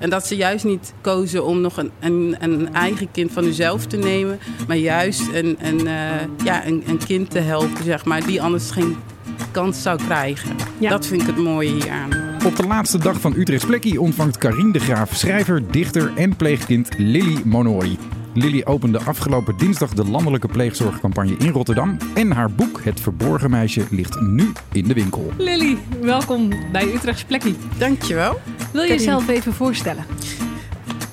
En dat ze juist niet kozen om nog een, een, een eigen kind van uzelf te nemen. Maar juist een, een, eh, ja, een, een kind te helpen, zeg maar, die anders geen kans zou krijgen. Ja. Dat vind ik het mooie hieraan. Op de laatste dag van Utrechts Plekkie ontvangt Karine de Graaf schrijver, dichter en pleegkind Lily Monori. Lily opende afgelopen dinsdag de landelijke pleegzorgcampagne in Rotterdam. En haar boek Het Verborgen Meisje ligt nu in de winkel. Lily, welkom bij Utrechts Plekkie. Dankjewel. Wil je jezelf even voorstellen?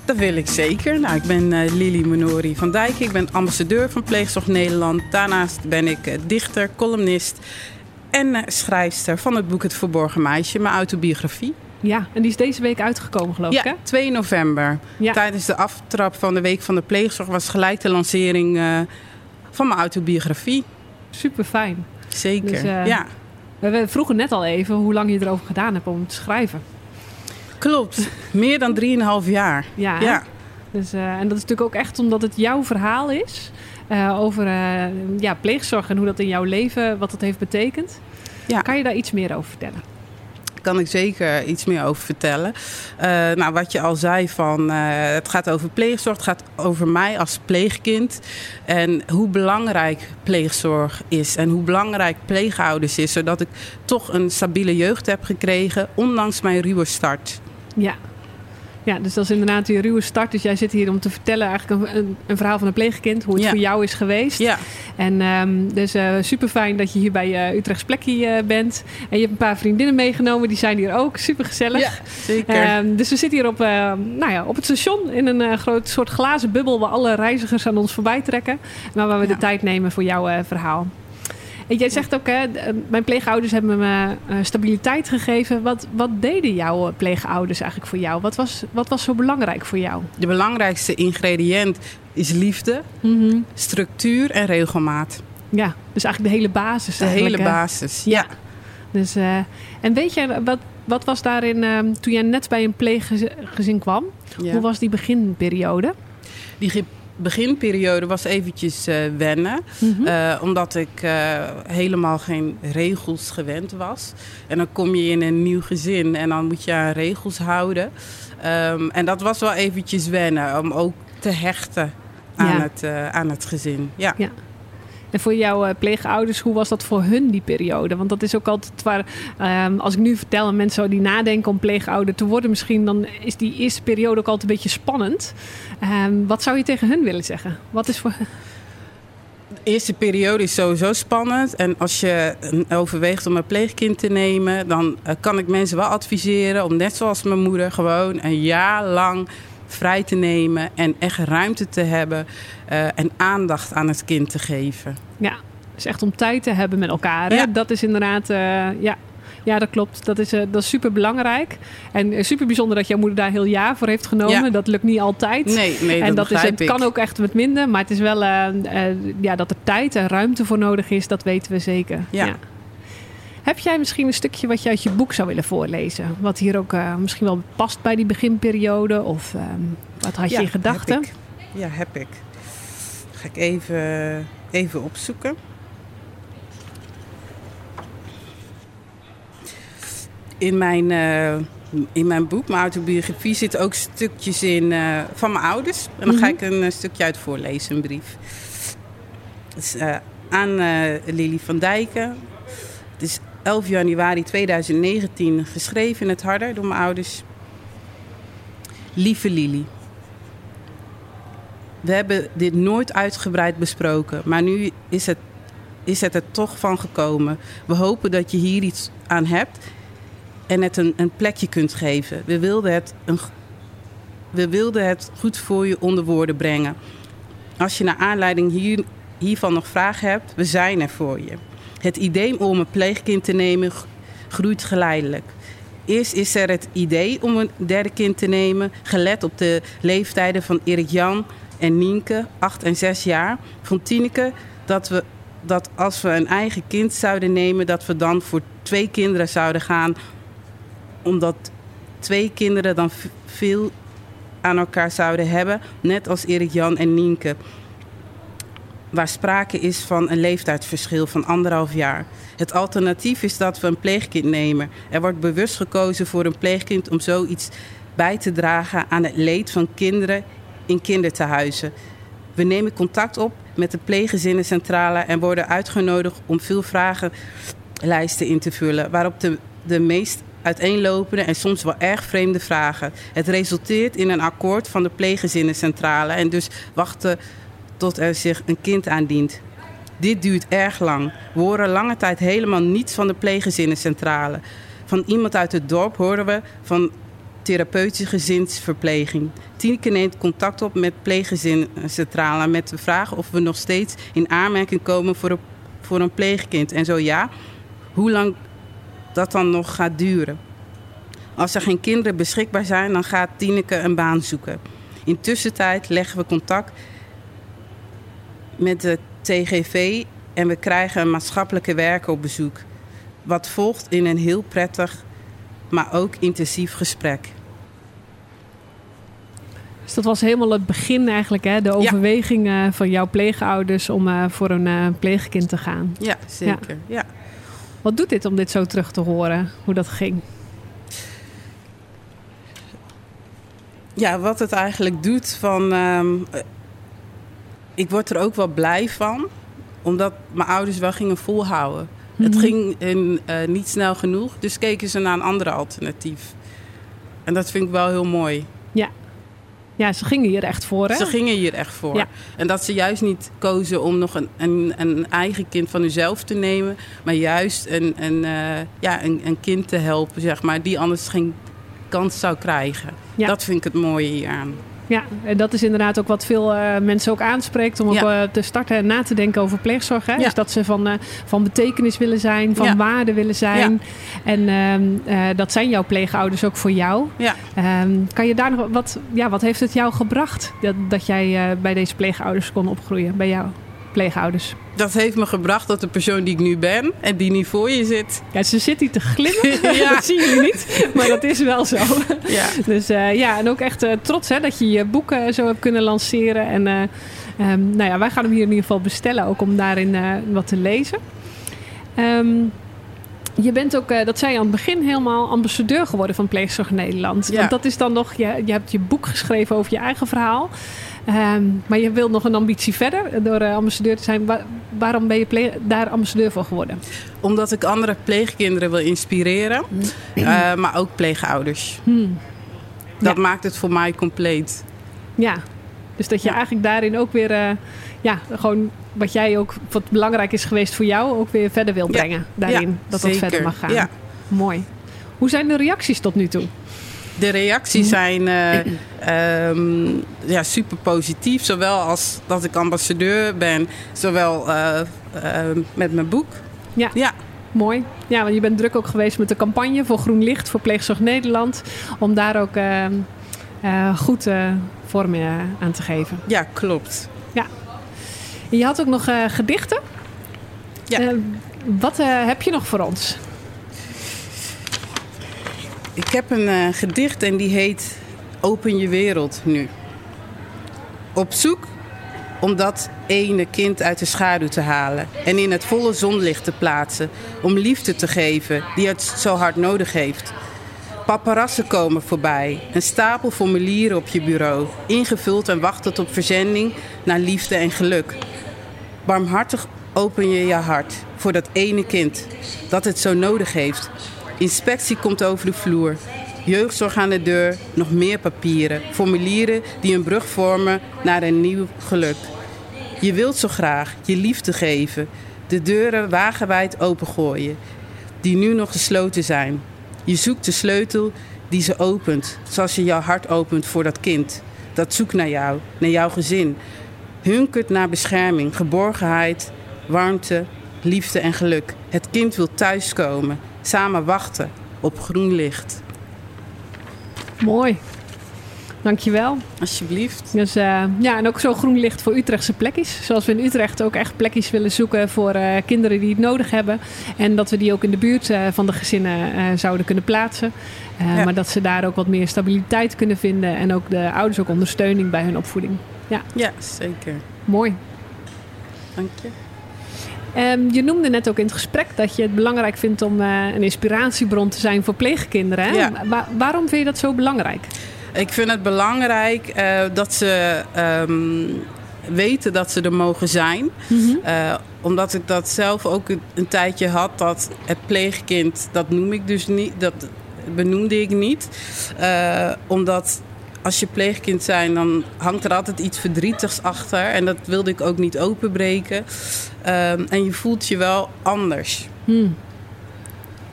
Dat wil ik zeker. Nou, ik ben eh, Lily Monori van Dijk. Ik ben ambassadeur van Pleegzorg Nederland. Daarnaast ben ik eh, dichter, columnist en eh, schrijfster van het boek Het Verborgen Meisje, mijn autobiografie. Ja, en die is deze week uitgekomen, geloof ik, hè? Ja, 2 november. Ja. Tijdens de aftrap van de Week van de Pleegzorg was gelijk de lancering eh, van mijn autobiografie. Super fijn. Zeker, Dus, ja. We vroegen net al even hoe lang je erover gedaan hebt om te schrijven. Klopt. Meer dan 3,5 jaar. Ja. Dus, eh, en dat is natuurlijk ook echt omdat het jouw verhaal is. eh, over eh, ja, pleegzorg en hoe dat in jouw leven, wat dat heeft betekend. Ja. Kan je daar iets meer over vertellen? kan ik zeker iets meer over vertellen. Nou, wat je al zei van het gaat over pleegzorg, het gaat over mij als pleegkind en hoe belangrijk pleegzorg is en hoe belangrijk pleegouders is, zodat ik toch een stabiele jeugd heb gekregen, ondanks mijn ruwe start. Ja. Ja, dus dat is inderdaad je ruwe start. Dus jij zit hier om te vertellen eigenlijk een, een, verhaal van een pleegkind. Hoe het Ja. voor jou is geweest. Ja, En ehm, dus super fijn dat je hier bij eh Utrechts Plekkie eh, bent. En je hebt een paar vriendinnen meegenomen. Die zijn hier ook. Super gezellig. ja zeker. dus we zitten hier op, eh, nou ja, op het station in een eh, groot soort glazen bubbel waar alle reizigers aan ons voorbij trekken. Maar waar we Ja. de tijd nemen voor jouw eh, verhaal. Jij zegt ook, hè, eh, mijn pleegouders hebben me eh, stabiliteit gegeven. Wat, wat deden jouw pleegouders eigenlijk voor jou? Wat was, wat was zo belangrijk voor jou? De belangrijkste ingrediënt is liefde, structuur en regelmaat. Ja, dus eigenlijk de hele basis. De hele hè? basis. Ja. Dus, eh, en weet je, wat, wat was daarin, eh, toen jij net bij een pleeggezin kwam, Ja. hoe was die beginperiode? Die beginperiode was eventjes eh, wennen. Eh, omdat ik eh, helemaal geen regels gewend was. En dan kom je in een nieuw gezin en dan moet je aan regels houden. Ehm, en dat was wel eventjes wennen. Om ook te hechten aan, Ja. het, aan het gezin. Ja. Ja. En voor jouw eh, pleegouders, hoe was dat voor hun die periode? Want dat is ook altijd waar, ehm, als ik nu vertel aan mensen die nadenken om pleegouder te worden, misschien dan is die eerste periode ook altijd een beetje spannend. Ehm, wat zou je tegen hun willen zeggen? Wat is voor. De eerste periode is sowieso spannend. En als je overweegt om een pleegkind te nemen, dan eh, kan ik mensen wel adviseren om net zoals mijn moeder gewoon een jaar lang vrij te nemen en echt ruimte te hebben eh, en aandacht aan het kind te geven. Ja, dus echt om tijd te hebben met elkaar. Ja. Dat is inderdaad. eh, ja. Ja, dat klopt. Dat is, eh, dat is super belangrijk. En super bijzonder dat jouw moeder daar heel jaar voor heeft genomen. Ja. Dat lukt niet altijd. Nee, nee, en dat, dat is, het ik. kan ook echt met minder, maar het is wel ja, dat er tijd en ruimte voor nodig is, dat weten we zeker. Ja. Heb jij misschien een stukje wat je uit je boek zou willen voorlezen? Wat hier ook eh, misschien wel past bij die beginperiode? Of ehm, wat had je Ja, in gedachten? Ja, heb ik. Ga ik even, even opzoeken. In mijn, eh, in mijn boek, mijn autobiografie, zitten ook stukjes in eh, van mijn ouders. En dan ga Mhm. ik een stukje uit voorlezen, een brief. Het is eh, aan Lily van Dijken. Het is 11 januari 2019 geschreven in het Harder door mijn ouders. Lieve Lily. We hebben dit nooit uitgebreid besproken, maar nu is het, is het er toch van gekomen. We hopen dat je hier iets aan hebt en het een, een plekje kunt geven. We wilden, het een, we wilden het goed voor je onder woorden brengen. Als je naar aanleiding hier, hiervan nog vragen hebt, we zijn er voor je. Het idee om een pleegkind te nemen groeit geleidelijk. Eerst is er het idee om een derde kind te nemen, gelet op de leeftijden van Erik Jan en Nienke, 8 en 6 jaar. Van Tineke dat we dat als we een eigen kind zouden nemen, dat we dan voor twee kinderen zouden gaan. Omdat twee kinderen dan veel aan elkaar zouden hebben, net als Erik Jan en Nienke. Waar sprake is van een leeftijdsverschil van anderhalf jaar. Het alternatief is dat we een pleegkind nemen. Er wordt bewust gekozen voor een pleegkind om zoiets bij te dragen aan het leed van kinderen in kindertehuizen. We nemen contact op met de pleeggezinnencentrale en worden uitgenodigd om veel vragenlijsten in te vullen, waarop de, de meest uiteenlopende en soms wel erg vreemde vragen. Het resulteert in een akkoord van de pleeggezinnencentrale en dus wachten tot er zich een kind aandient. Dit duurt erg lang. We horen lange tijd helemaal niets van de pleeggezinnencentrale. Van iemand uit het dorp horen we van therapeutische gezinsverpleging. Tineke neemt contact op met pleeggezinscentrale met de vraag of we nog steeds in aanmerking komen voor een, voor een pleegkind. En zo ja, hoe lang dat dan nog gaat duren. Als er geen kinderen beschikbaar zijn, dan gaat Tineke een baan zoeken. Intussen leggen we contact met de TGV en we krijgen een maatschappelijke werker op bezoek. Wat volgt in een heel prettig, maar ook intensief gesprek. Dus dat was helemaal het begin eigenlijk, hè? de overweging ja. van jouw pleegouders om uh, voor een uh, pleegkind te gaan. Ja, zeker. Ja. Wat doet dit om dit zo terug te horen, hoe dat ging? Ja, wat het eigenlijk doet van... Um, ik word er ook wel blij van, omdat mijn ouders wel gingen volhouden. Het Mhm. ging in, uh, niet snel genoeg, dus keken ze naar een andere alternatief. En dat vind ik wel heel mooi. Ja, ja ze gingen hier echt voor, hè? Ze gingen hier echt voor. Ja. En dat ze juist niet kozen om nog een, een, een eigen kind van hunzelf te nemen, maar juist een, een, uh, ja, een, een kind te helpen, zeg maar, die anders geen kans zou krijgen. Ja. Dat vind ik het mooie hieraan. Ja, en dat is inderdaad ook wat veel uh, mensen ook aanspreekt om Ja. ook, uh, te starten en na te denken over pleegzorg. Hè? Ja. Dus dat ze van, uh, van betekenis willen zijn, van Ja. waarde willen zijn. En ehm, dat zijn jouw pleegouders ook voor jou. Ehm, kan je daar nog wat, ja, wat heeft het jou gebracht dat, dat jij bij deze pleegouders kon opgroeien, bij jouw pleegouders? Dat heeft me gebracht tot de persoon die ik nu ben en die nu voor je zit. Ja, ze zit hier te glimmen. Ja. dat zien jullie niet, maar dat is wel zo. Ja. Dus uh, ja, en ook echt uh, trots hè, dat je je boeken zo hebt kunnen lanceren. En uh, um, nou ja, wij gaan hem hier in ieder geval bestellen, ook om daarin wat te lezen. Um, je bent ook, dat zei je aan het begin, helemaal ambassadeur geworden van Pleegzorg Nederland. Ja. Want dat is dan nog, je, je hebt je boek geschreven over je eigen verhaal. Um, maar je wilt nog een ambitie verder door uh, ambassadeur te zijn. Waar, waarom ben je daar ambassadeur voor geworden? Omdat ik andere pleegkinderen wil inspireren, uh, maar ook pleegouders. Hmm. Dat Ja. maakt het voor mij compleet. Ja, dus dat je Ja. eigenlijk daarin ook weer, uh, ja, gewoon wat jij ook, wat belangrijk is geweest voor jou, ook weer verder wil Ja. brengen. Daarin, dat zeker. dat verder mag gaan. Ja. Mooi. Hoe zijn de reacties tot nu toe? De reacties zijn uh, um, ja, super positief. Zowel als dat ik ambassadeur ben, zowel uh, met mijn boek. Ja. ja. Mooi. Ja, want je bent druk ook geweest met de campagne voor Groen Licht voor Pleegzorg Nederland. Om daar ook uh, goed vorm aan te geven. Ja, klopt. Ja. En je had ook nog gedichten. Ja. Wat heb je nog voor ons? Ik heb een uh, gedicht en die heet Open je wereld nu. Op zoek om dat ene kind uit de schaduw te halen en in het volle zonlicht te plaatsen. Om liefde te geven die het zo hard nodig heeft. Paparazzen komen voorbij, een stapel formulieren op je bureau, ingevuld en wachtend op verzending naar liefde en geluk. Barmhartig open je je hart voor dat ene kind dat het zo nodig heeft. Inspectie komt over de vloer. Jeugdzorg aan de deur, nog meer papieren, formulieren die een brug vormen naar een nieuw geluk. Je wilt zo graag je liefde geven, de deuren wagenwijd opengooien, die nu nog gesloten zijn. Je zoekt de sleutel die ze opent, zoals je jouw hart opent voor dat kind. Dat zoekt naar jou, naar jouw gezin. Hunkert naar bescherming, geborgenheid, warmte, liefde en geluk. Het kind wil thuiskomen, samen wachten op groen licht. Mooi. Dankjewel. Alsjeblieft. Dus, uh, ja, en ook zo groen licht voor Utrechtse plekjes. Zoals we in Utrecht ook echt plekjes willen zoeken voor uh, kinderen die het nodig hebben. En dat we die ook in de buurt uh, van de gezinnen zouden kunnen plaatsen. Ja. Maar dat ze daar ook wat meer stabiliteit kunnen vinden. En ook de ouders ook ondersteuning bij hun opvoeding. Ja, ja zeker. Mooi. Dank je. Um, je noemde net ook in het gesprek dat je het belangrijk vindt om uh, een inspiratiebron te zijn voor pleegkinderen. Hè? Ja. Wa waarom vind je dat zo belangrijk? Ik vind het belangrijk uh, dat ze um, weten dat ze er mogen zijn. Mhm. Uh, omdat ik dat zelf ook een, een, tijdje had, dat het pleegkind, dat noem ik dus niet, dat benoemde ik niet. Omdat als je pleegkind zijn, dan hangt er altijd iets verdrietigs achter. En dat wilde ik ook niet openbreken. Um, en je voelt je wel anders. Hmm.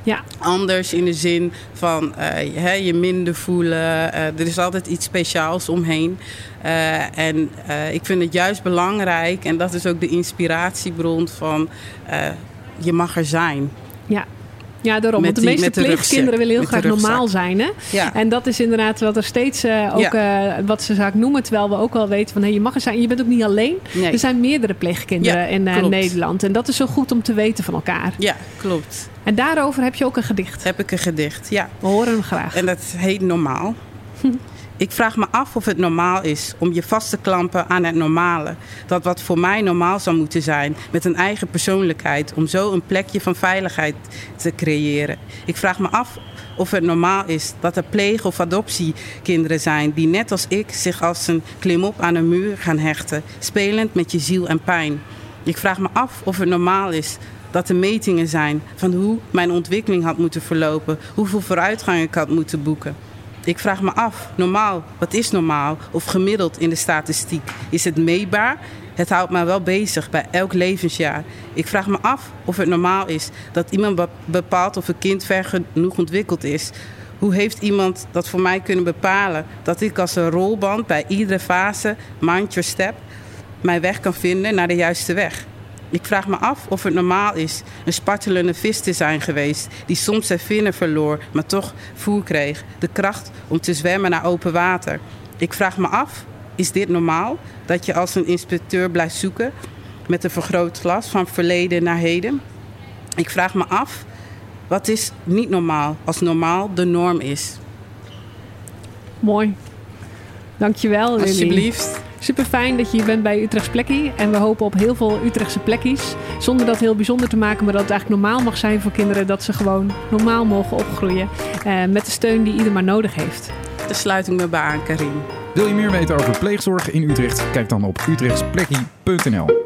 Ja. Anders in de zin van uh, je minder voelen. Uh, er is altijd iets speciaals omheen. Uh, en ik vind het juist belangrijk, en dat is ook de inspiratiebron van je mag er zijn. Ja, ja, daarom. Met Want de meeste pleegkinderen willen heel graag normaal zijn. Hè? Ja. En dat is inderdaad wat er steeds eh, ook eh, wat ze zaak noemen. Terwijl we ook wel weten van hey, je mag er zijn. Je bent ook niet alleen. Nee. Er zijn meerdere pleegkinderen Ja, in eh. Nederland. En dat is zo goed om te weten van elkaar. Ja, klopt. En daarover heb je ook een gedicht. Heb ik een gedicht, ja. We horen hem graag. En dat heet normaal. Ik vraag me af of het normaal is om je vast te klampen aan het normale. Dat wat voor mij normaal zou moeten zijn, met een eigen persoonlijkheid, om zo een plekje van veiligheid te creëren. Ik vraag me af of het normaal is dat er pleeg- of adoptiekinderen zijn die net als ik zich als een klimop aan een muur gaan hechten, spelend met je ziel en pijn. Ik vraag me af of het normaal is dat er metingen zijn van hoe mijn ontwikkeling had moeten verlopen, hoeveel vooruitgang ik had moeten boeken. Ik vraag me af, normaal, wat is normaal? Of gemiddeld in de statistiek? Is het meetbaar? Het houdt mij wel bezig bij elk levensjaar. Ik vraag me af of het normaal is dat iemand be- bepaalt of een kind ver genoeg ontwikkeld is. Hoe heeft iemand dat voor mij kunnen bepalen? Dat ik als een rolband bij iedere fase, mind your step, mijn weg kan vinden naar de juiste weg. Ik vraag me af of het normaal is een spartelende vis te zijn geweest die soms zijn vinnen verloor, maar toch voer kreeg, de kracht om te zwemmen naar open water. Ik vraag me af, is dit normaal dat je als een inspecteur blijft zoeken met een vergrootglas van verleden naar heden? Ik vraag me af, wat is niet normaal als normaal de norm is? Mooi. Dankjewel, Lily. Alsjeblieft. Super fijn dat je hier bent bij Utrechts Plekkie. En we hopen op heel veel Utrechtse plekkies. Zonder dat heel bijzonder te maken, maar dat het eigenlijk normaal mag zijn voor kinderen. Dat ze gewoon normaal mogen opgroeien. eh, met de steun die ieder maar nodig heeft. Daar sluit ik me bij aan, Karin. Wil je meer weten over pleegzorg in Utrecht? Kijk dan op utrechtsplekkie.nl.